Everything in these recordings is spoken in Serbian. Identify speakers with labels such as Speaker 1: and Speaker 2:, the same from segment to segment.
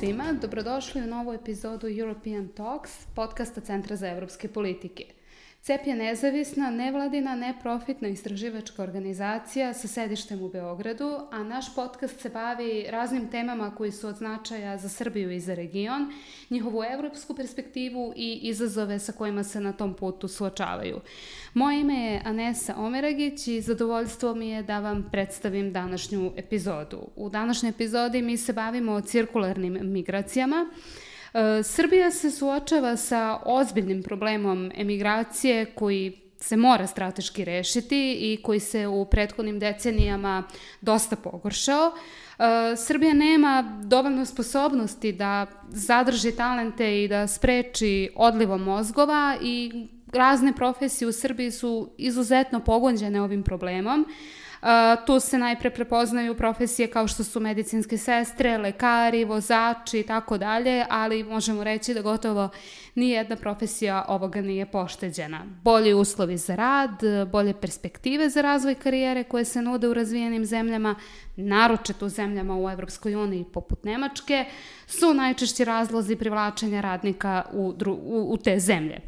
Speaker 1: svima, dobrodošli u novu epizodu European Talks, podcasta Centra za evropske politike. CEP je nezavisna, nevladina, neprofitna istraživačka organizacija sa sedištem u Beogradu, a naš podcast se bavi raznim temama koji su od značaja za Srbiju i za region, njihovu evropsku perspektivu i izazove sa kojima se na tom putu suočavaju. Moje ime je Anesa Omeragić i zadovoljstvo mi je da vam predstavim današnju epizodu. U današnjoj epizodi mi se bavimo cirkularnim migracijama, Srbija se suočava sa ozbiljnim problemom emigracije koji se mora strateški rešiti i koji se u prethodnim decenijama dosta pogoršao. E, Srbija nema dovoljno sposobnosti da zadrži talente i da spreči odlivo mozgova i razne profesije u Srbiji su izuzetno pogonđene ovim problemom. Tu se najpre prepoznaju profesije kao što su medicinske sestre, lekari, vozači i tako dalje, ali možemo reći da gotovo nijedna profesija ovoga nije pošteđena. Bolji uslovi za rad, bolje perspektive za razvoj karijere koje se nude u razvijenim zemljama, naročito u zemljama u Evropskoj uniji poput Nemačke, su najčešći razlozi privlačenja radnika u, u, u te zemlje.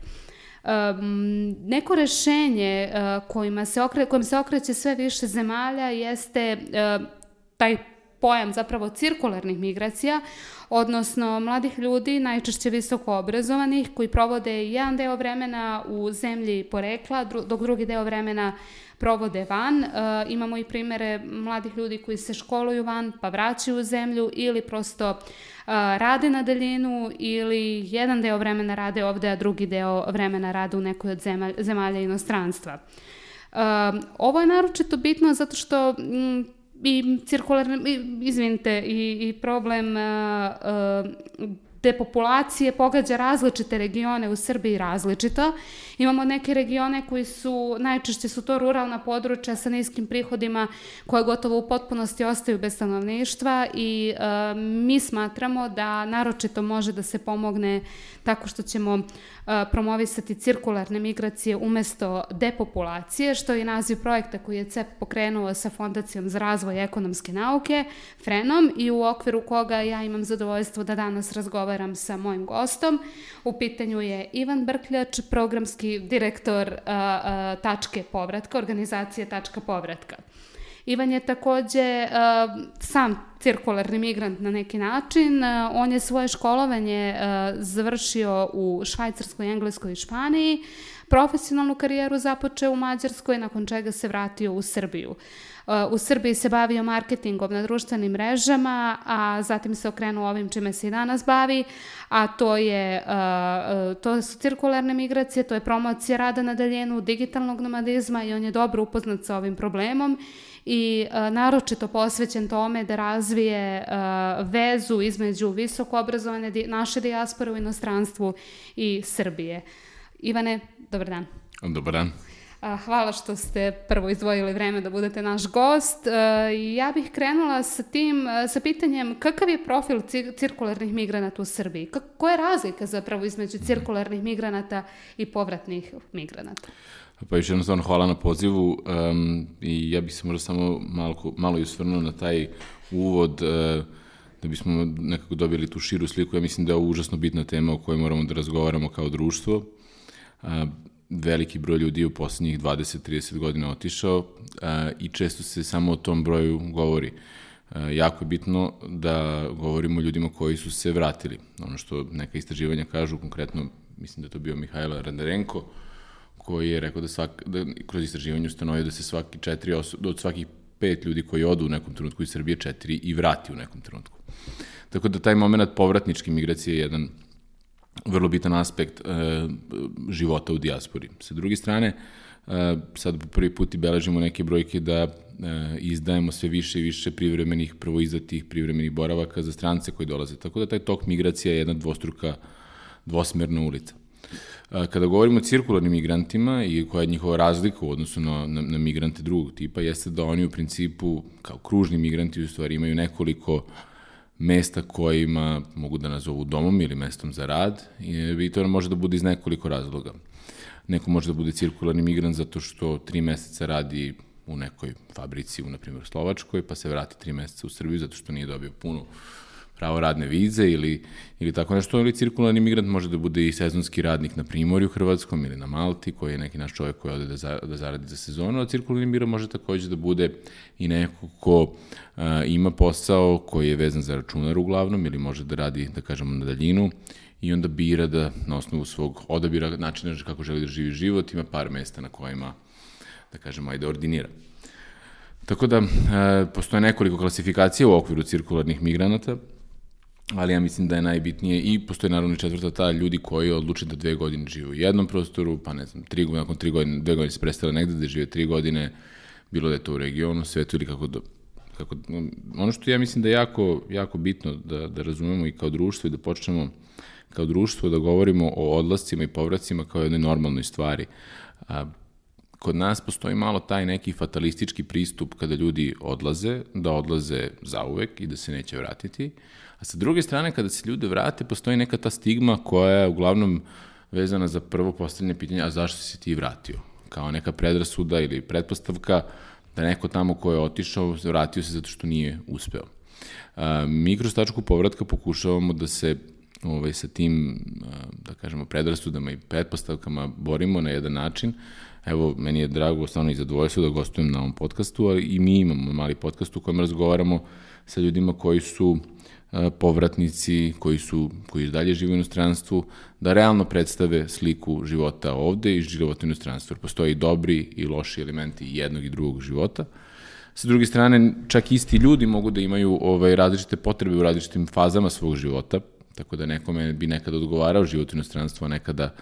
Speaker 1: Neko rešenje uh, kojima se okre, kojim se okreće sve više zemalja jeste uh, taj pojam zapravo cirkularnih migracija, odnosno mladih ljudi, najčešće visoko obrazovanih, koji provode jedan deo vremena u zemlji porekla, dok drugi deo vremena provode van. E, imamo i primere mladih ljudi koji se školuju van, pa vraćaju u zemlju ili prosto e, rade na daljinu ili jedan deo vremena rade ovde, a drugi deo vremena rade u nekoj od zemalja, zemalja inostranstva. Uh, ovo je naročito bitno zato što m, i cirkularni, izvinite, i, i problem uh, uh, depopulacije pogađa različite regione u Srbiji različito. Imamo neke regione koji su, najčešće su to ruralna područja sa niskim prihodima koje gotovo u potpunosti ostaju bez stanovništva i e, mi smatramo da naročito može da se pomogne tako što ćemo e, promovisati cirkularne migracije umesto depopulacije, što je naziv projekta koji je CEP pokrenuo sa Fondacijom za razvoj ekonomske nauke, FRENom, i u okviru koga ja imam zadovoljstvo da danas razgovaram sa mojim gostom. U pitanju je Ivan Brkljač, programski direktor uh, uh, Tačke povratka, organizacije Tačka povratka. Ivan je takođe uh, sam cirkularni migrant na neki način. Uh, on je svoje školovanje uh, završio u Švajcarskoj, Engleskoj i Španiji. Profesionalnu karijeru započeo u Mađarskoj, nakon čega se vratio u Srbiju. U Srbiji se bavio marketingom na društvenim mrežama, a zatim se okrenuo ovim čime se i danas bavi, a to, je, to su cirkularne migracije, to je promocija rada na daljenu, digitalnog nomadizma i on je dobro upoznat sa ovim problemom i naročito posvećen tome da razvije vezu između visoko obrazovane naše dijaspore u inostranstvu i Srbije. Ivane, dobar dan.
Speaker 2: Dobar dan.
Speaker 1: Hvala što ste prvo izdvojili vreme da budete naš gost. Ja bih krenula sa tim, sa pitanjem kakav je profil cirkularnih migranata u Srbiji? Koja je razlika zapravo između cirkularnih migranata i povratnih migranata?
Speaker 2: Pa još jednostavno hvala na pozivu um, i ja bih se možda samo malo, malo i osvrnuo na taj uvod uh, da bismo nekako dobili tu širu sliku. Ja mislim da je ovo užasno bitna tema o kojoj moramo da razgovaramo kao društvo. Uh, veliki broj ljudi u poslednjih 20-30 godina otišao a, i često se samo o tom broju govori. A, jako je bitno da govorimo o ljudima koji su se vratili. Ono što neka istraživanja kažu, konkretno, mislim da to bio Mihajla Randarenko, koji je rekao da, svak, da kroz istraživanje ustanovio da se svaki četiri osoba, od svakih pet ljudi koji odu u nekom trenutku iz Srbije, četiri i vrati u nekom trenutku. Tako da taj moment povratničke migracije je jedan vrlo bitan aspekt e, života u dijaspori. Sa druge strane, e, sad po prvi put i beležimo neke brojke da e, izdajemo sve više i više privremenih, prvo izdatih privremenih boravaka za strance koji dolaze. Tako da taj tok migracija je jedna dvostruka, dvosmerna ulica. Kada govorimo o cirkularnim migrantima i koja je njihova razlika u odnosu na, na, na migrante drugog tipa, jeste da oni u principu, kao kružni migranti, u stvari imaju nekoliko mesta kojima mogu da nazovu domom ili mestom za rad i to može da bude iz nekoliko razloga. Neko može da bude cirkularni migrant zato što tri meseca radi u nekoj fabrici u, na primjer, Slovačkoj, pa se vrati tri meseca u Srbiju zato što nije dobio punu pravo radne vize ili, ili tako nešto, ili cirkularni migrant može da bude i sezonski radnik na Primorju Hrvatskom ili na Malti, koji je neki naš čovjek koji ode da, za, da zaradi za sezonu, a cirkularni migrant može takođe da bude i neko ko a, ima posao koji je vezan za računar uglavnom ili može da radi, da kažemo, na daljinu i onda bira da na osnovu svog odabira načina kako želi da živi život ima par mesta na kojima, da kažemo, ajde ordinira. Tako da, e, postoje nekoliko klasifikacija u okviru cirkularnih migranata, ali ja mislim da je najbitnije i postoji naravno četvrta ta ljudi koji odluče da dve godine žive u jednom prostoru, pa ne znam, tri, nakon tri godine, dve godine se prestale negde da žive tri godine, bilo da je to u regionu, svetu ili kako, do, kako ono što ja mislim da je jako, jako bitno da, da razumemo i kao društvo i da počnemo kao društvo da govorimo o odlascima i povracima kao jednoj normalnoj stvari. A, kod nas postoji malo taj neki fatalistički pristup kada ljudi odlaze, da odlaze zauvek i da se neće vratiti. A sa druge strane, kada se ljude vrate, postoji neka ta stigma koja je uglavnom vezana za prvo postavljanje pitanja, a zašto si ti vratio? Kao neka predrasuda ili pretpostavka da neko tamo ko je otišao, vratio se zato što nije uspeo. Mi kroz tačku povratka pokušavamo da se ovaj, sa tim, da kažemo, predrasudama i pretpostavkama borimo na jedan način. Evo, meni je drago, stvarno i zadovoljstvo da gostujem na ovom podcastu, ali i mi imamo mali podcast u kojem razgovaramo sa ljudima koji su povratnici koji su koji dalje žive u inostranstvu da realno predstave sliku života ovde i života u inostranstvu. Postoje i dobri i loši elementi jednog i drugog života. Sa druge strane, čak isti ljudi mogu da imaju ovaj, različite potrebe u različitim fazama svog života, Tako da nekome bi nekada odgovarao život u inostranstvu, a nekada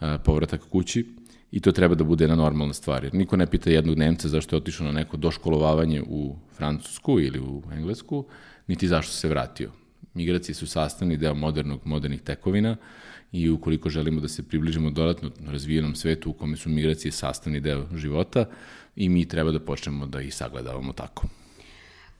Speaker 2: a, povratak kući i to treba da bude jedna normalna stvar. Jer niko ne pita jednog Nemca zašto je otišao na neko doškolovavanje u Francusku ili u Englesku, niti zašto se vratio. Migracije su sastavni deo modernog, modernih tekovina i ukoliko želimo da se približimo dodatno razvijenom svetu u kome su migracije sastavni deo života i mi treba da počnemo da ih sagledavamo tako.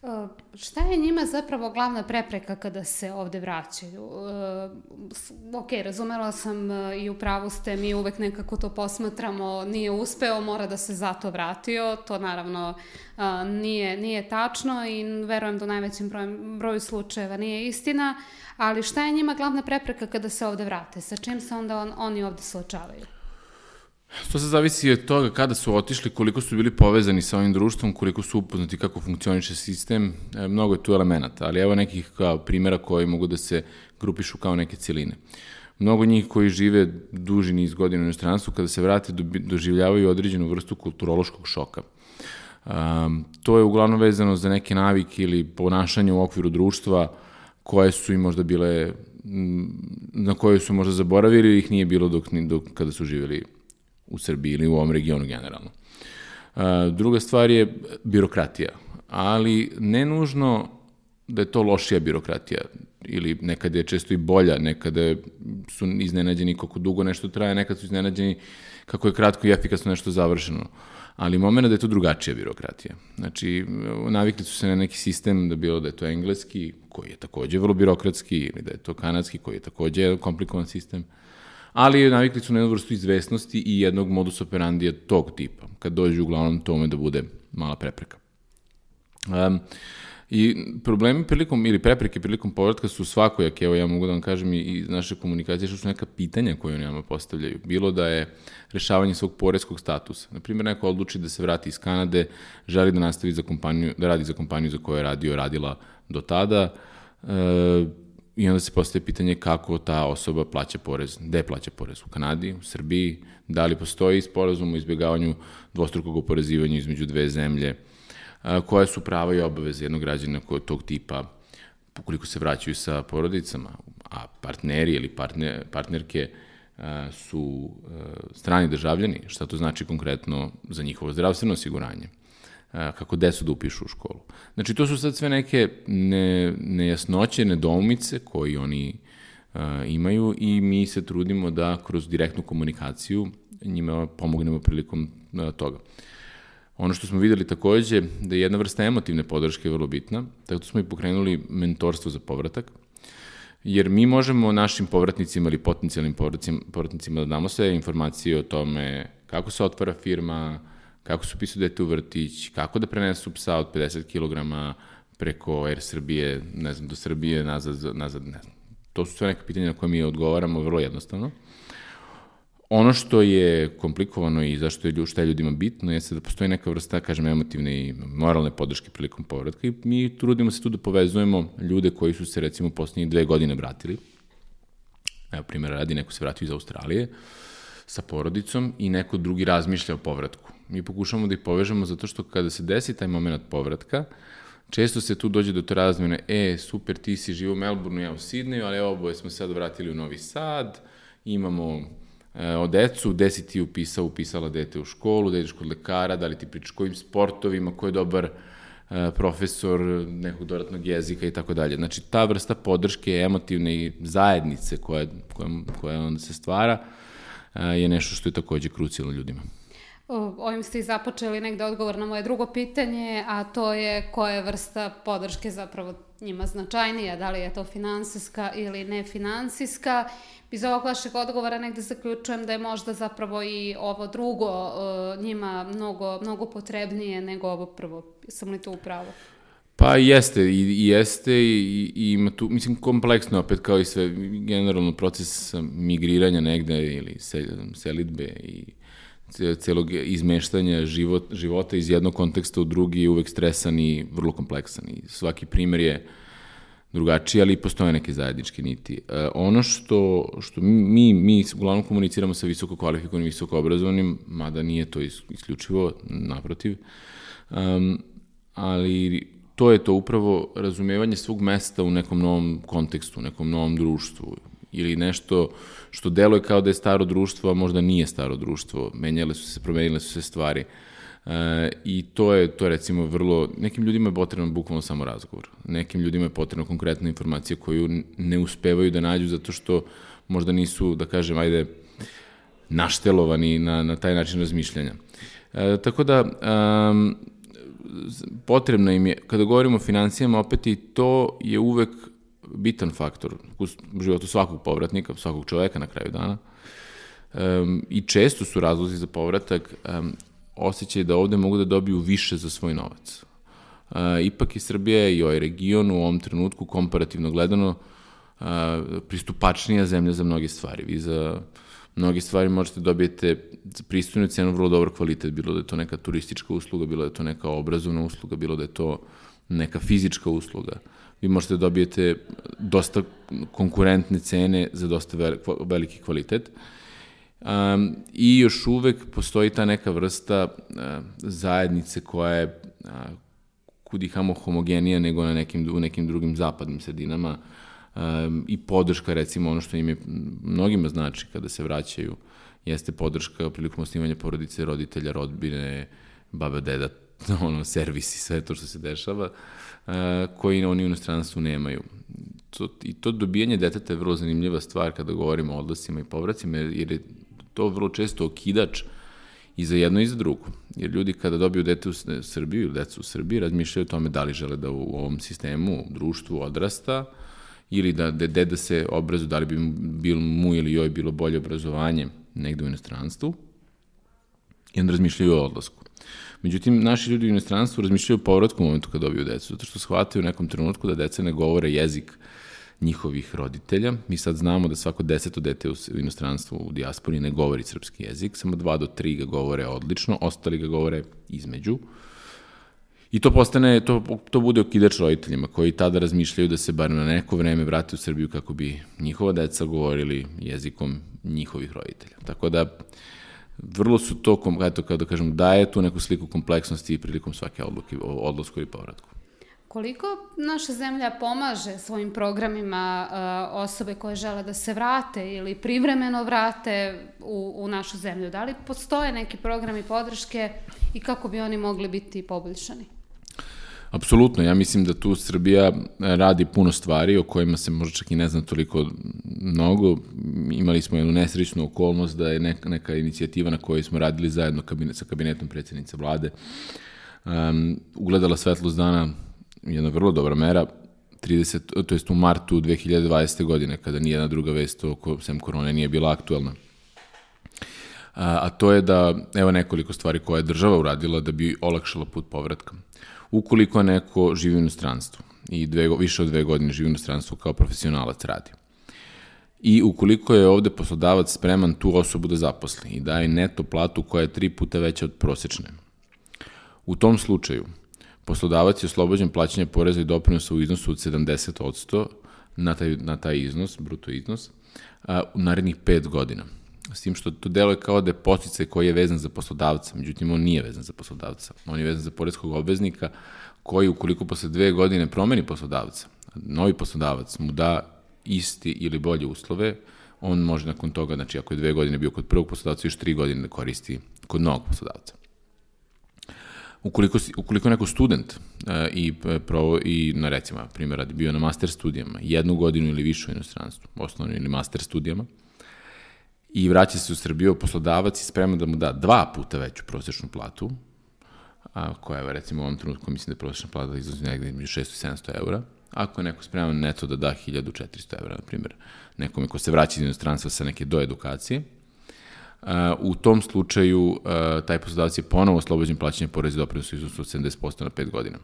Speaker 1: Uh, šta je njima zapravo glavna prepreka kada se ovde vraćaju? Uh, ok, razumela sam uh, i u pravu ste, mi uvek nekako to posmatramo, nije uspeo, mora da se zato vratio, to naravno nije, nije tačno i verujem da u najvećem broju, broju slučajeva nije istina, ali šta je njima glavna prepreka kada se ovde vrate? Sa čim se onda on, oni ovde suočavaju?
Speaker 2: To se zavisi od toga kada su otišli, koliko su bili povezani sa ovim društvom, koliko su upoznati kako funkcioniše sistem, e, mnogo je tu elemenata, ali evo nekih kao primjera koji mogu da se grupišu kao neke cijeline. Mnogo njih koji žive duži niz godina u inostranstvu, kada se vrate, doživljavaju određenu vrstu kulturološkog šoka. Um, to je uglavnom vezano za neke navike ili ponašanje u okviru društva koje su im možda bile, na koje su možda zaboravili ili ih nije bilo dok, dok kada su živjeli u Srbiji ili u ovom regionu generalno. Druga stvar je birokratija, ali ne nužno da je to lošija birokratija ili nekada je često i bolja, nekada su iznenađeni kako dugo nešto traje, nekad su iznenađeni kako je kratko i efikasno nešto završeno. Ali moment da je to drugačija birokratija. Znači, navikli su se na neki sistem da bilo da je to engleski, koji je takođe vrlo birokratski, ili da je to kanadski, koji je takođe komplikovan sistem ali navikli su na jednu vrstu izvesnosti i jednog modus operandija tog tipa, kad dođu uglavnom tome da bude mala prepreka. Um, I problemi prilikom, ili prepreke prilikom povratka su svakojake, evo ja mogu da vam kažem i iz naše komunikacije, što su neka pitanja koje oni nama postavljaju. Bilo da je rešavanje svog poreskog statusa. Naprimjer, neko odluči da se vrati iz Kanade, želi da nastavi za kompaniju, da radi za kompaniju za koju je radio, radila do tada, e, I onda se postaje pitanje kako ta osoba plaća porez, gde plaća porez, u Kanadi, u Srbiji, da li postoji sporazum o izbjegavanju dvostrukog oporezivanja između dve zemlje, koje su prava i obaveze jednog građana tog tipa, ukoliko se vraćaju sa porodicama, a partneri ili partner, partnerke su strani državljani, šta to znači konkretno za njihovo zdravstveno osiguranje kako desu da upišu u školu. Znači, to su sad sve neke ne, nejasnoće, nedoumice koji oni uh, imaju i mi se trudimo da kroz direktnu komunikaciju njima pomognemo prilikom uh, toga. Ono što smo videli takođe, da je jedna vrsta emotivne podrške vrlo bitna, tako da smo i pokrenuli mentorstvo za povratak, jer mi možemo našim povratnicima ili potencijalnim povratnicima da damo sve informacije o tome kako se otvara firma, kako se upisu dete u vrtić, kako da prenesu psa od 50 kg, preko Air Srbije, ne znam, do Srbije, nazad, nazad, ne znam. To su sve neke pitanja na koje mi odgovaramo vrlo jednostavno. Ono što je komplikovano i zašto je šta je ljudima bitno jeste da postoji neka vrsta, kažem, emotivne i moralne podrške prilikom povratka i mi trudimo se tu da povezujemo ljude koji su se recimo poslednjih dve godine vratili. Evo, primjer radi, neko se vratio iz Australije sa porodicom i neko drugi razmišlja o povratku. Mi pokušamo da ih povežemo zato što kada se desi taj moment povratka, često se tu dođe do te razmene, e, super, ti si živo u Melbourneu, ja u Sidneju, ali oboje smo sad vratili u Novi Sad, imamo e, o decu, gde si ti upisao, upisala dete u školu, da ideš kod lekara, da li ti pričaš kojim sportovima, ko je dobar e, profesor nekog dodatnog jezika i tako dalje. Znači, ta vrsta podrške emotivne i zajednice koja, koja, koja onda se stvara e, je nešto što je takođe krucijalno ljudima.
Speaker 1: Ovim ste i započeli negde odgovor na moje drugo pitanje, a to je koja je vrsta podrške zapravo njima značajnija, da li je to finansijska ili nefinansijska. Iz ovog vašeg odgovora negde zaključujem da je možda zapravo i ovo drugo njima mnogo, mnogo potrebnije nego ovo prvo. Sam li to upravo?
Speaker 2: Pa jeste, i, i jeste i, i ima tu, mislim, kompleksno opet kao i sve, generalno proces migriranja negde ili selitbe i celog izmeštanja život, života iz jednog konteksta u drugi je uvek stresan i vrlo kompleksan i svaki primer je drugačiji, ali postoje neke zajedničke niti. E, ono što, što mi, mi uglavnom komuniciramo sa visoko kvalifikovanim, visoko obrazovanim, mada nije to isključivo, naprotiv, um, ali to je to upravo razumevanje svog mesta u nekom novom kontekstu, u nekom novom društvu ili nešto što deluje kao da je staro društvo, a možda nije staro društvo. Menjale su se, promenile su se stvari. E, I to je, to je recimo vrlo, nekim ljudima je potrebno bukvalno samo razgovor. Nekim ljudima je potrebno konkretna informacija koju ne uspevaju da nađu zato što možda nisu, da kažem, ajde, naštelovani na, na taj način razmišljanja. E, tako da, um, potrebno im je, kada govorimo o financijama, opet i to je uvek bitan faktor u životu svakog povratnika, svakog čoveka na kraju dana. Um, I često su razlozi za povratak um, osjećaj da ovde mogu da dobiju više za svoj novac. Uh, ipak je Srbija i ovaj region u ovom trenutku komparativno gledano uh, pristupačnija zemlja za mnoge stvari. Vi za mnoge stvari možete dobijete za pristojnu cenu vrlo dobar kvalitet, bilo da je to neka turistička usluga, bilo da je to neka obrazovna usluga, bilo da je to neka fizička usluga. Uh, vi možete da dobijete dosta konkurentne cene za dosta veliki kvalitet. Um, I još uvek postoji ta neka vrsta uh, zajednice koja je uh, kudihamo homogenija nego na nekim, u nekim drugim zapadnim sredinama um, i podrška recimo ono što im je mnogima znači kada se vraćaju jeste podrška prilikom osnivanja porodice, roditelja, rodbine, baba, deda, ono, servisi, sve to što se dešava. Koji oni u inostranstvu nemaju. To, I to dobijanje deteta je vrlo zanimljiva stvar kada govorimo o odlasima i povracima, jer je to vrlo često okidač i za jedno i za drugo. Jer ljudi kada dobiju dete u Srbiji ili decu u Srbiji razmišljaju o tome da li žele da u ovom sistemu, u društvu odrasta ili da, da deda se obrazu, da li bi bil mu ili joj bilo bolje obrazovanje negde u inostranstvu i onda razmišljaju o odlasku. Međutim, naši ljudi u inostranstvu razmišljaju o povratku u momentu kad dobiju decu, zato što shvataju u nekom trenutku da deca ne govore jezik njihovih roditelja. Mi sad znamo da svako deseto dete u inostranstvu u dijaspori ne govori srpski jezik, samo dva do tri ga govore odlično, ostali ga govore između. I to postane, to, to bude okidač roditeljima koji tada razmišljaju da se bar na neko vreme vrate u Srbiju kako bi njihova deca govorili jezikom njihovih roditelja. Tako da, vrlo su to, eto, kao da kažem, daje tu neku sliku kompleksnosti prilikom svake odluke odlasku i povratku.
Speaker 1: Koliko naša zemlja pomaže svojim programima uh, osobe koje žele da se vrate ili privremeno vrate u, u našu zemlju? Da li postoje neki programi podrške i kako bi oni mogli biti poboljšani?
Speaker 2: Apsolutno, ja mislim da tu Srbija e, radi puno stvari o kojima se možda čak i ne zna toliko mnogo. Imali smo jednu nesrećnu okolnost da je neka, neka inicijativa na kojoj smo radili zajedno kabinet, sa kabinetom predsjednice vlade um, ugledala svetlost dana jedna vrlo dobra mera 30, to jest u martu 2020. godine, kada nijedna druga vest oko sem korone nije bila aktuelna. A, a to je da, evo nekoliko stvari koje je država uradila da bi olakšala put povratka. Ukoliko neko živi u inostranstvu i dve, više od dve godine živi u inostranstvu kao profesionalac radi. I ukoliko je ovde poslodavac spreman tu osobu da zaposli i daje neto platu koja je tri puta veća od prosečne. U tom slučaju, poslodavac je oslobođen plaćanja poreza i doprinosa u iznosu od 70% na taj, na taj iznos, bruto iznos, u narednih 5 godina. S tim što to delo je kao da je posticaj koji je vezan za poslodavca, međutim on nije vezan za poslodavca. On je vezan za porezkog obveznika koji ukoliko posle dve godine promeni poslodavca, novi poslodavac mu da isti ili bolje uslove, on može nakon toga, znači ako je dve godine bio kod prvog poslodavca, još tri godine da koristi kod novog poslodavca. Ukoliko, si, ukoliko neko student uh, i, e, provo, i na recimo, primjer, radi bio na master studijama, jednu godinu ili više u inostranstvu, osnovno ili master studijama, i vraća se u Srbiju, poslodavac je spreman da mu da dva puta veću prosečnu platu, a, koja je recimo u ovom trenutku mislim da je prosečna plata izlazi negde između 600 i 700 eura, ako je neko spreman neto da da 1400 eura, na primjer, nekome ko se vraća iz inostranstva sa neke doedukacije, u tom slučaju taj poslodavac je ponovo oslobođen plaćanja poreza i doprinosa iznosu od 70% na 5 godina.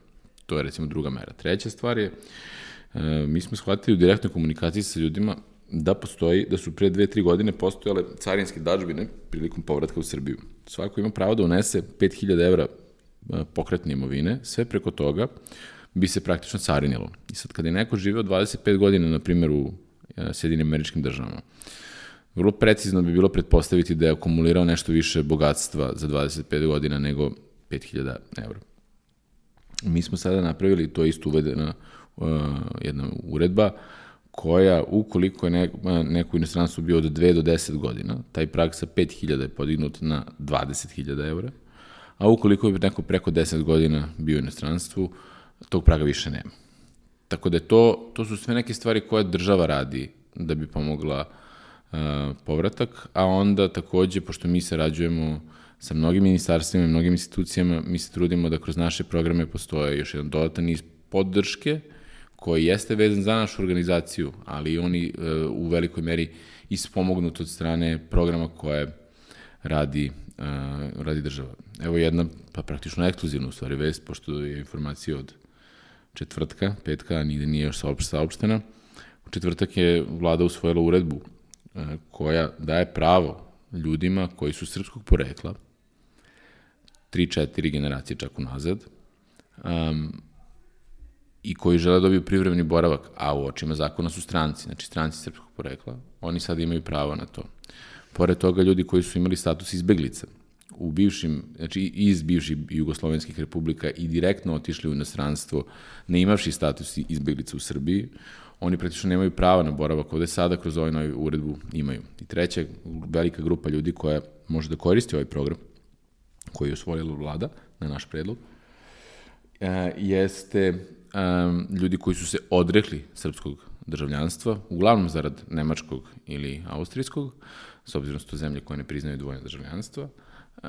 Speaker 2: To je recimo druga mera. Treća stvar je, mi smo shvatili u direktnoj komunikaciji sa ljudima da postoji, da su pre dve, tri godine postojale carinske dažbine prilikom povratka u Srbiju. Svako ima pravo da unese 5000 evra pokretne imovine, sve preko toga bi se praktično carinilo. I sad, kada je neko živeo 25 godina, na primjer, u Sjedinim američkim državama, vrlo precizno bi bilo pretpostaviti da je akumulirao nešto više bogatstva za 25 godina nego 5000 eura. Mi smo sada napravili, to je isto uvedena uh, jedna uredba, koja, ukoliko je neko, neko inostranstvo bio od 2 do 10 godina, taj prag sa 5000 je podignut na 20.000 eura, a ukoliko je neko preko 10 godina bio u inostranstvu, tog praga više nema. Tako da je to, to su sve neke stvari koje država radi da bi pomogla uh, povratak, a onda takođe, pošto mi sarađujemo sa mnogim ministarstvima i mnogim institucijama, mi se trudimo da kroz naše programe postoje još jedan dodatan niz podrške koji jeste vezan za našu organizaciju, ali oni uh, u velikoj meri ispomognut od strane programa koje radi, uh, radi država. Evo jedna, pa praktično ekskluzivna u stvari vest, pošto je informacija od četvrtka, petka, nigde nije još saopštena. U četvrtak je vlada usvojila uredbu uh, koja daje pravo ljudima koji su srpskog porekla, tri, četiri generacije čak unazad, um, i koji žele da dobiju privremeni boravak, a u očima zakona su stranci, znači stranci srpskog porekla, oni sad imaju pravo na to. Pored toga, ljudi koji su imali status izbeglica, u bivšim, znači iz bivših jugoslovenskih republika i direktno otišli u inostranstvo, ne imavši status izbeglica u Srbiji, oni praktično nemaju prava na boravak ovde sada kroz ovaj novi uredbu imaju. I treća velika grupa ljudi koja može da koristi ovaj program koji je usvojila vlada na naš predlog, jeste um, ljudi koji su se odrekli srpskog državljanstva, uglavnom zarad nemačkog ili austrijskog, s obzirom da su to zemlje koje ne priznaju dvojne državljanstva, uh,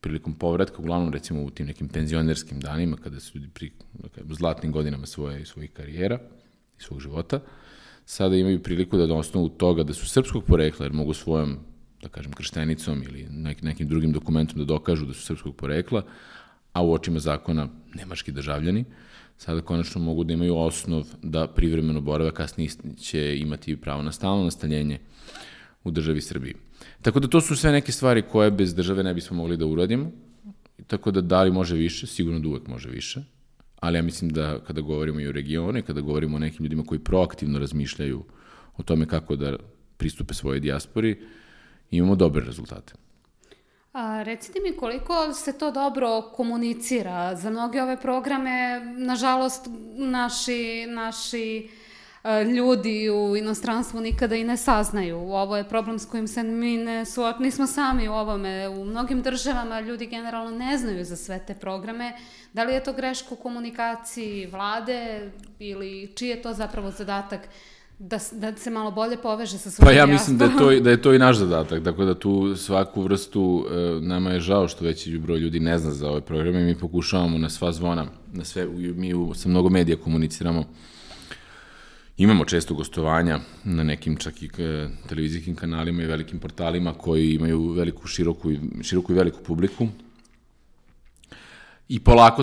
Speaker 2: prilikom povratka, uglavnom recimo u tim nekim penzionerskim danima, kada su ljudi pri dakle, zlatnim godinama svoje, svojih karijera i svog života, sada imaju priliku da na osnovu toga da su srpskog porekla, jer mogu svojom, da kažem, krštenicom ili nek, nekim drugim dokumentom da dokažu da su srpskog porekla, a u očima zakona nemački državljani, sada konačno mogu da imaju osnov da privremeno borave, kasnije će imati pravo na stalno nastanjenje u državi Srbiji. Tako da to su sve neke stvari koje bez države ne bismo mogli da uradimo, tako da da li može više, sigurno da uvek može više, ali ja mislim da kada govorimo i o regionu i kada govorimo o nekim ljudima koji proaktivno razmišljaju o tome kako da pristupe svojoj dijaspori, imamo dobre rezultate.
Speaker 1: A, recite mi koliko se to dobro komunicira. Za mnoge ove programe, nažalost, naši, naši e, ljudi u inostranstvu nikada i ne saznaju. Ovo je problem s kojim se mi ne suoč... nismo sami u ovome. U mnogim državama ljudi generalno ne znaju za sve te programe. Da li je to greška u komunikaciji vlade ili čiji je to zapravo zadatak da, da se malo bolje poveže sa svojom
Speaker 2: Pa ja mislim da je, to, da je to i naš zadatak, tako da tu svaku vrstu, e, nama je žao što veći broj ljudi ne zna za ove programe, mi pokušavamo na sva zvona, na sve, mi u, sa mnogo medija komuniciramo, Imamo često gostovanja na nekim čak i e, televizijskim kanalima i velikim portalima koji imaju veliku, široku, široku i veliku publiku. I polako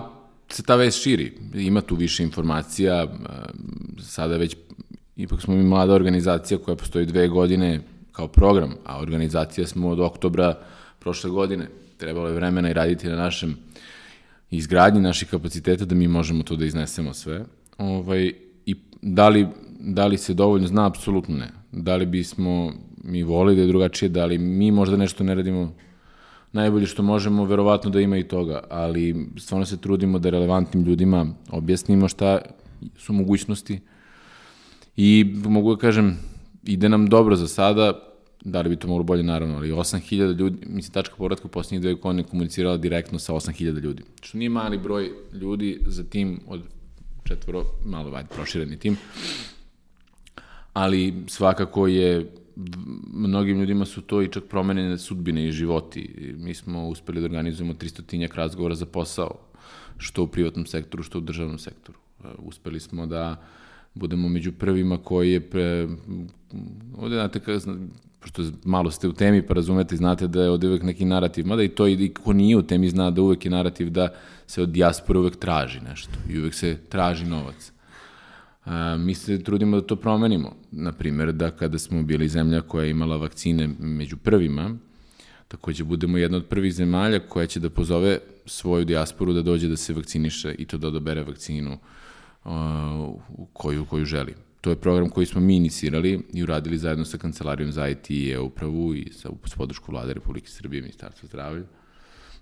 Speaker 2: se ta vest širi. Ima tu više informacija, sada već, ipak smo mi mlada organizacija koja postoji dve godine kao program, a organizacija smo od oktobra prošle godine. Trebalo je vremena i raditi na našem izgradnji naših kapaciteta da mi možemo to da iznesemo sve. Ovaj, I da li, da li se dovoljno zna? Apsolutno ne. Da li bismo mi volili da je drugačije, da li mi možda nešto ne radimo najbolje što možemo, verovatno da ima i toga, ali stvarno se trudimo da relevantnim ljudima objasnimo šta su mogućnosti i mogu da kažem, ide nam dobro za sada, da li bi to moglo bolje, naravno, ali 8000 ljudi, mislim, tačka povratka u posljednjih dve godine komunicirala direktno sa 8000 ljudi, što nije mali broj ljudi za tim od četvoro, malo vajde, prošireni tim, ali svakako je mnogim ljudima su to i čak promenene sudbine i životi. Mi smo uspeli da organizujemo 300 razgovora za posao, što u privatnom sektoru, što u državnom sektoru. Uspeli smo da budemo među prvima koji je pre... Ovde, znate, kada, pošto malo ste u temi pa razumete znate da je ovde uvek neki narativ, mada i to i ko nije u temi zna da uvek je narativ da se od dijaspora uvek traži nešto i uvek se traži novac. A, mi se trudimo da to promenimo. Naprimer, da kada smo bili zemlja koja je imala vakcine među prvima, takođe budemo jedna od prvih zemalja koja će da pozove svoju dijasporu da dođe da se vakciniše i to da odabere vakcinu uh, koju, koju želi. To je program koji smo mi inicirali i uradili zajedno sa Kancelarijom za IT i e-upravu i sa podršku vlade Republike Srbije i Ministarstva zdravlja.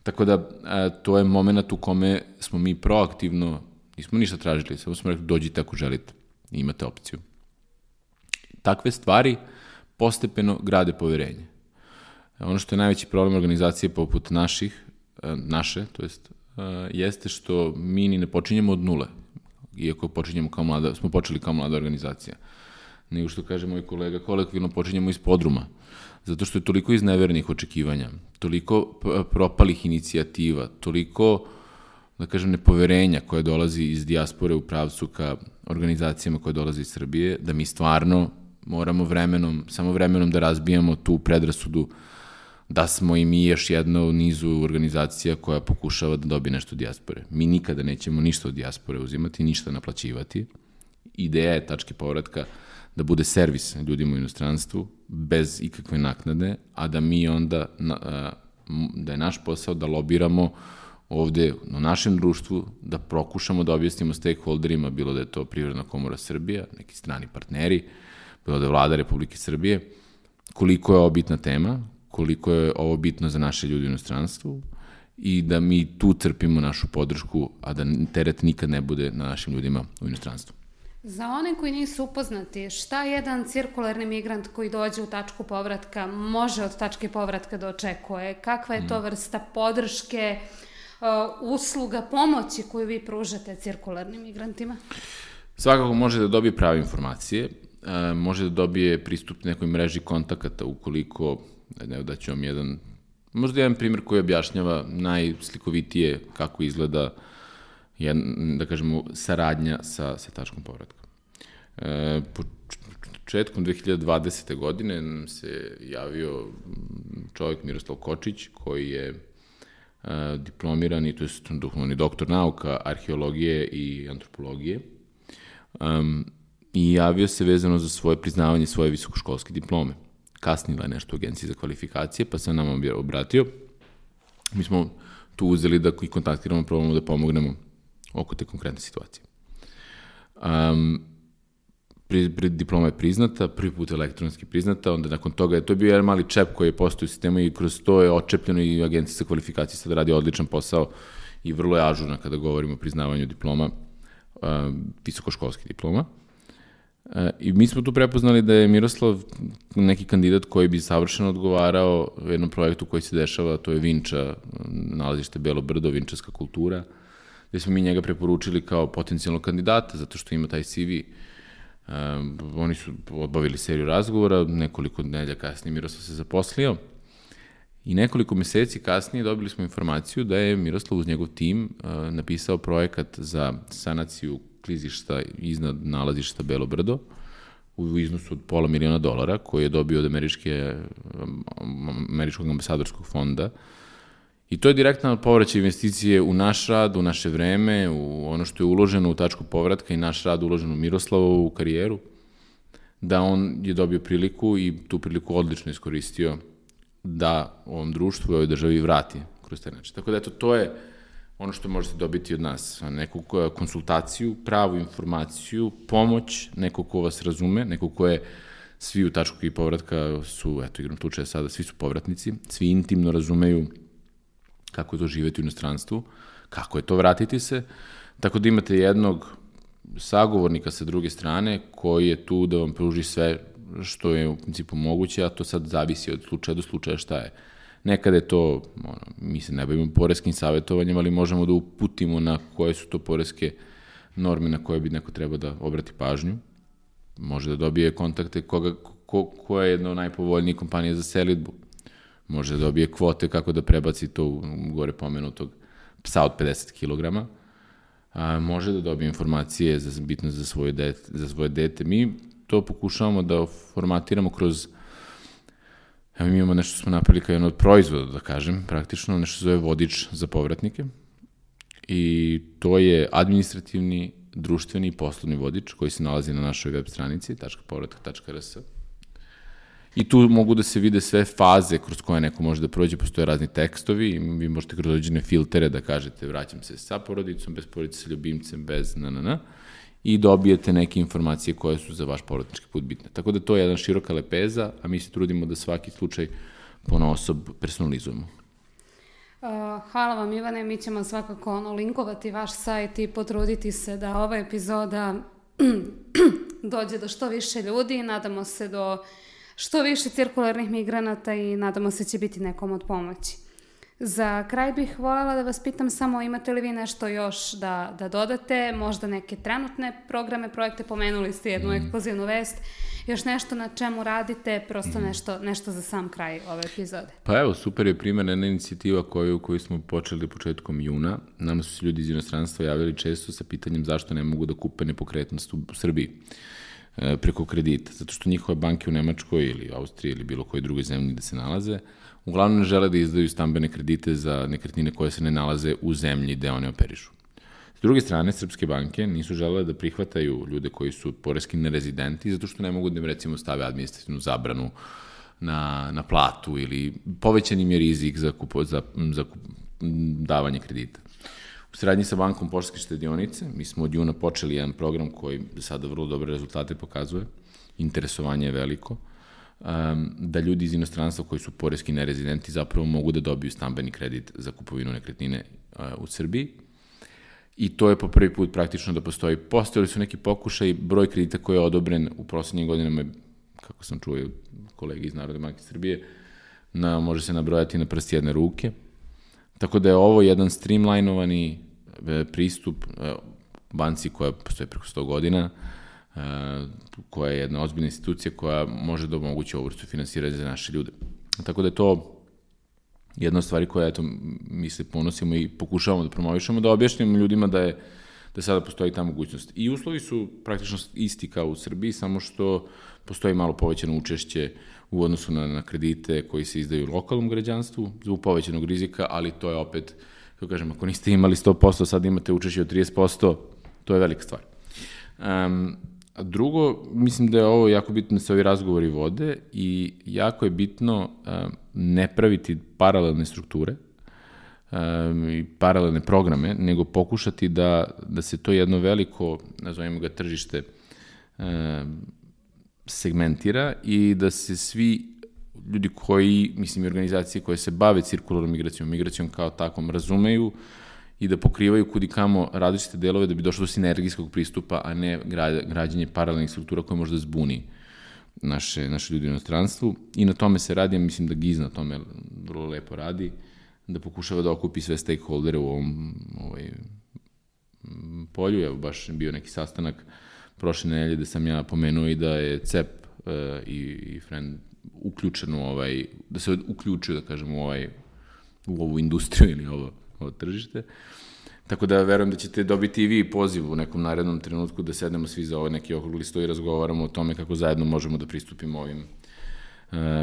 Speaker 2: Tako da, a, to je moment u kome smo mi proaktivno Nismo ništa tražili, samo smo rekli dođite ako želite, imate opciju. Takve stvari postepeno grade poverenje. Ono što je najveći problem organizacije poput naših, naše, to jest, jeste što mi ni ne počinjemo od nule, iako počinjemo kao mlada, smo počeli kao mlada organizacija. Nego što kaže moj kolega, kolektivno počinjemo iz podruma, zato što je toliko iznevernih očekivanja, toliko propalih inicijativa, toliko uh, da kažem, nepoverenja koje dolazi iz dijaspore u pravcu ka organizacijama koje dolaze iz Srbije, da mi stvarno moramo vremenom, samo vremenom da razbijamo tu predrasudu da smo i mi još jedna u nizu organizacija koja pokušava da dobije nešto od dijaspore. Mi nikada nećemo ništa od dijaspore uzimati, ništa naplaćivati. Ideja je tačke povratka da bude servis ljudima u inostranstvu bez ikakve naknade, a da mi onda, da je naš posao da lobiramo ovde u našem društvu da prokušamo da objasnimo stakeholderima, bilo da je to Privredna komora Srbija, neki strani partneri, bilo da je vlada Republike Srbije, koliko je ovo bitna tema, koliko je ovo bitno za naše ljudi u inostranstvu i da mi tu crpimo našu podršku, a da teret nikad ne bude na našim ljudima u inostranstvu.
Speaker 1: Za one koji nisu upoznati, šta jedan cirkularni migrant koji dođe u tačku povratka može od tačke povratka da očekuje? Kakva je to mm. vrsta podrške? Uh, usluga pomoći koju vi pružate cirkularnim migrantima?
Speaker 2: Svakako može da dobije prave informacije, uh, može da dobije pristup nekoj mreži kontakata ukoliko, ne da ću vam jedan, možda jedan primjer koji objašnjava najslikovitije kako izgleda jedan, da kažemo, saradnja sa, sa tačkom povratka. E, početkom 2020. godine se javio čovjek Miroslav Kočić koji je diplomirani, to je duhovni doktor nauka, arheologije i antropologije. Um, I javio se vezano za svoje priznavanje svoje visokoškolske diplome. Kasnila je nešto u agenciji za kvalifikacije, pa se nam obratio. Mi smo tu uzeli da i kontaktiramo, probamo da pomognemo oko te konkretne situacije. Um, pri, pri, diploma je priznata, prvi put elektronski priznata, onda nakon toga je to bio jedan mali čep koji je postao u sistemu i kroz to je očepljeno i agencija za kvalifikacije sada radi odličan posao i vrlo je ažurna kada govorimo o priznavanju diploma, uh, visokoškolskih diploma. Uh, I mi smo tu prepoznali da je Miroslav neki kandidat koji bi savršeno odgovarao jednom projektu koji se dešava, to je Vinča, nalazište Belo Brdo, Vinčarska kultura, gde smo mi njega preporučili kao potencijalnog kandidata, zato što ima taj CV Um, oni su odbavili seriju razgovora, nekoliko nedelja kasnije Miroslav se zaposlio i nekoliko meseci kasnije dobili smo informaciju da je Miroslav uz njegov tim uh, napisao projekat za sanaciju klizišta iznad nalazišta Belo Brdo u iznosu od pola miliona dolara koji je dobio od američke, američkog ambasadorskog fonda I to je direktna povraćaj investicije u naš rad, u naše vreme, u ono što je uloženo u tačku povratka i naš rad uložen u Miroslavovu karijeru, da on je dobio priliku i tu priliku odlično iskoristio da ovom društvu i ovoj državi vrati kroz taj način. Tako da eto, to je ono što možete dobiti od nas, neku konsultaciju, pravu informaciju, pomoć, neko ko vas razume, neko ko je svi u tačku i povratka su, eto, igram slučaja sada, svi su povratnici, svi intimno razumeju kako je to živeti u inostranstvu, kako je to vratiti se, tako da imate jednog sagovornika sa druge strane koji je tu da vam pruži sve što je u principu moguće, a to sad zavisi od slučaja do slučaja šta je. Nekada je to, ono, mi se ne bavimo poreskim savjetovanjem, ali možemo da uputimo na koje su to poreske norme na koje bi neko trebao da obrati pažnju. Može da dobije kontakte koga, ko, koja je jedna od najpovoljnijih kompanija za selitbu. Može da dobije kvote kako da prebaci to gore pomenutog psa od 50 kg. A, može da dobije informacije za, bitno za svoje, dete, za svoje dete. Mi to pokušavamo da formatiramo kroz Evo mi imamo nešto smo napravili kao jedan od proizvoda, da kažem, praktično, nešto zove vodič za povratnike. I to je administrativni, društveni i poslovni vodič koji se nalazi na našoj web stranici .povratak.rs. I tu mogu da se vide sve faze kroz koje neko može da prođe, postoje razni tekstovi i vi možete kroz određene filtere da kažete vraćam se sa porodicom, bez porodice, sa ljubimcem, bez na na na i dobijete neke informacije koje su za vaš porodički put bitne. Tako da to je jedan široka lepeza, a mi se trudimo da svaki slučaj pona osob personalizujemo.
Speaker 1: Hvala vam Ivane, mi ćemo svakako ono, linkovati vaš sajt i potruditi se da ova epizoda dođe do što više ljudi, nadamo se do što više cirkularnih migranata i nadamo se da će biti nekom od pomoći. Za kraj bih voljela da vas pitam samo imate li vi nešto još da, da dodate, možda neke trenutne programe, projekte, pomenuli ste jednu mm. eksplozivnu vest, još nešto na čemu radite, prosto mm. nešto, nešto za sam kraj ove epizode.
Speaker 2: Pa evo, super je primjer jedna inicijativa koju, koju smo počeli početkom juna. Nama su se ljudi iz inostranstva javili često sa pitanjem zašto ne mogu da kupe nepokretnost u Srbiji e, preko kredita, zato što njihove banke u Nemačkoj ili Austriji ili bilo kojoj drugoj zemlji gde se nalaze, uglavnom ne žele da izdaju stambene kredite za nekretnine koje se ne nalaze u zemlji gde one operišu. S druge strane, srpske banke nisu želele da prihvataju ljude koji su poreski nerezidenti, zato što ne mogu da im recimo stave administrativnu zabranu na, na platu ili povećan im je rizik za, kupo, za, za kup, davanje kredita. U sradnji sa bankom Poštanske štedionice, mi smo od juna počeli jedan program koji sada vrlo dobre rezultate pokazuje, interesovanje je veliko, um, da ljudi iz inostranstva koji su poreski nerezidenti zapravo mogu da dobiju stambeni kredit za kupovinu nekretnine uh, u Srbiji. I to je po prvi put praktično da postoji. Postojali su neki pokušaj, broj kredita koji je odobren u proslednjim godinama, kako sam čuo kolegi iz Narodne banke Srbije, na, može se nabrojati na prst jedne ruke. Tako da je ovo jedan streamlinovani e, pristup e, banci koja postoje preko 100 godina, koja je jedna ozbiljna institucija koja može da omogući ovu vrstu finansiranja za naše ljude. Tako da je to jedna od stvari koja, eto, mi se ponosimo i pokušavamo da promovišemo, da objašnjamo ljudima da je da sada postoji ta mogućnost. I uslovi su praktično isti kao u Srbiji, samo što postoji malo povećano učešće u odnosu na, na kredite koji se izdaju lokalnom građanstvu zbog povećanog rizika, ali to je opet, kako kažem, ako niste imali 100%, sad imate učešće od 30%, to je velika stvar. Um, A drugo, mislim da je ovo jako bitno da se ovi razgovori vode i jako je bitno um, ne praviti paralelne strukture um, i paralelne programe, nego pokušati da, da se to jedno veliko, nazovimo ga tržište, um, segmentira i da se svi ljudi koji, mislim, organizacije koje se bave cirkularnom migracijom, migracijom kao takvom, razumeju i da pokrivaju kudi kamo različite delove da bi došlo do sinergijskog pristupa, a ne građenje paralelnih struktura koje možda zbuni naše, naše ljudi u inostranstvu. I na tome se radi, ja mislim da Giz na tome vrlo lepo radi, da pokušava da okupi sve stakeholdere u ovom ovaj, polju. Evo, baš bio neki sastanak prošle nedelje da sam ja pomenuo i da je CEP uh, i, i Friend uključen u ovaj, da se uključio, da kažem, u ovaj, u ovu industriju ili ovo tržište. Tako da verujem da ćete dobiti i vi poziv u nekom narednom trenutku da sednemo svi za ovaj neki okrugli sto i razgovaramo o tome kako zajedno možemo da pristupimo ovim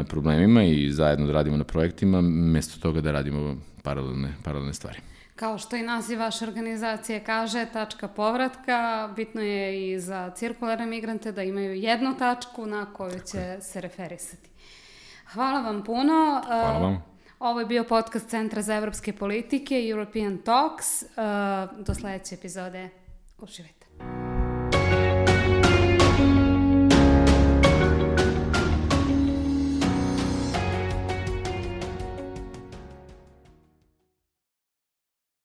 Speaker 2: problemima i zajedno da radimo na projektima, mesto toga da radimo paralelne, paralelne stvari.
Speaker 1: Kao što i naziv vaše organizacije kaže, tačka povratka, bitno je i za cirkularne migrante da imaju jednu tačku na koju će se referisati. Hvala vam puno.
Speaker 2: Hvala vam.
Speaker 1: Ovo je bio podcast Centra za evropske politike, European Talks. Do sledeće epizode. Uživajte.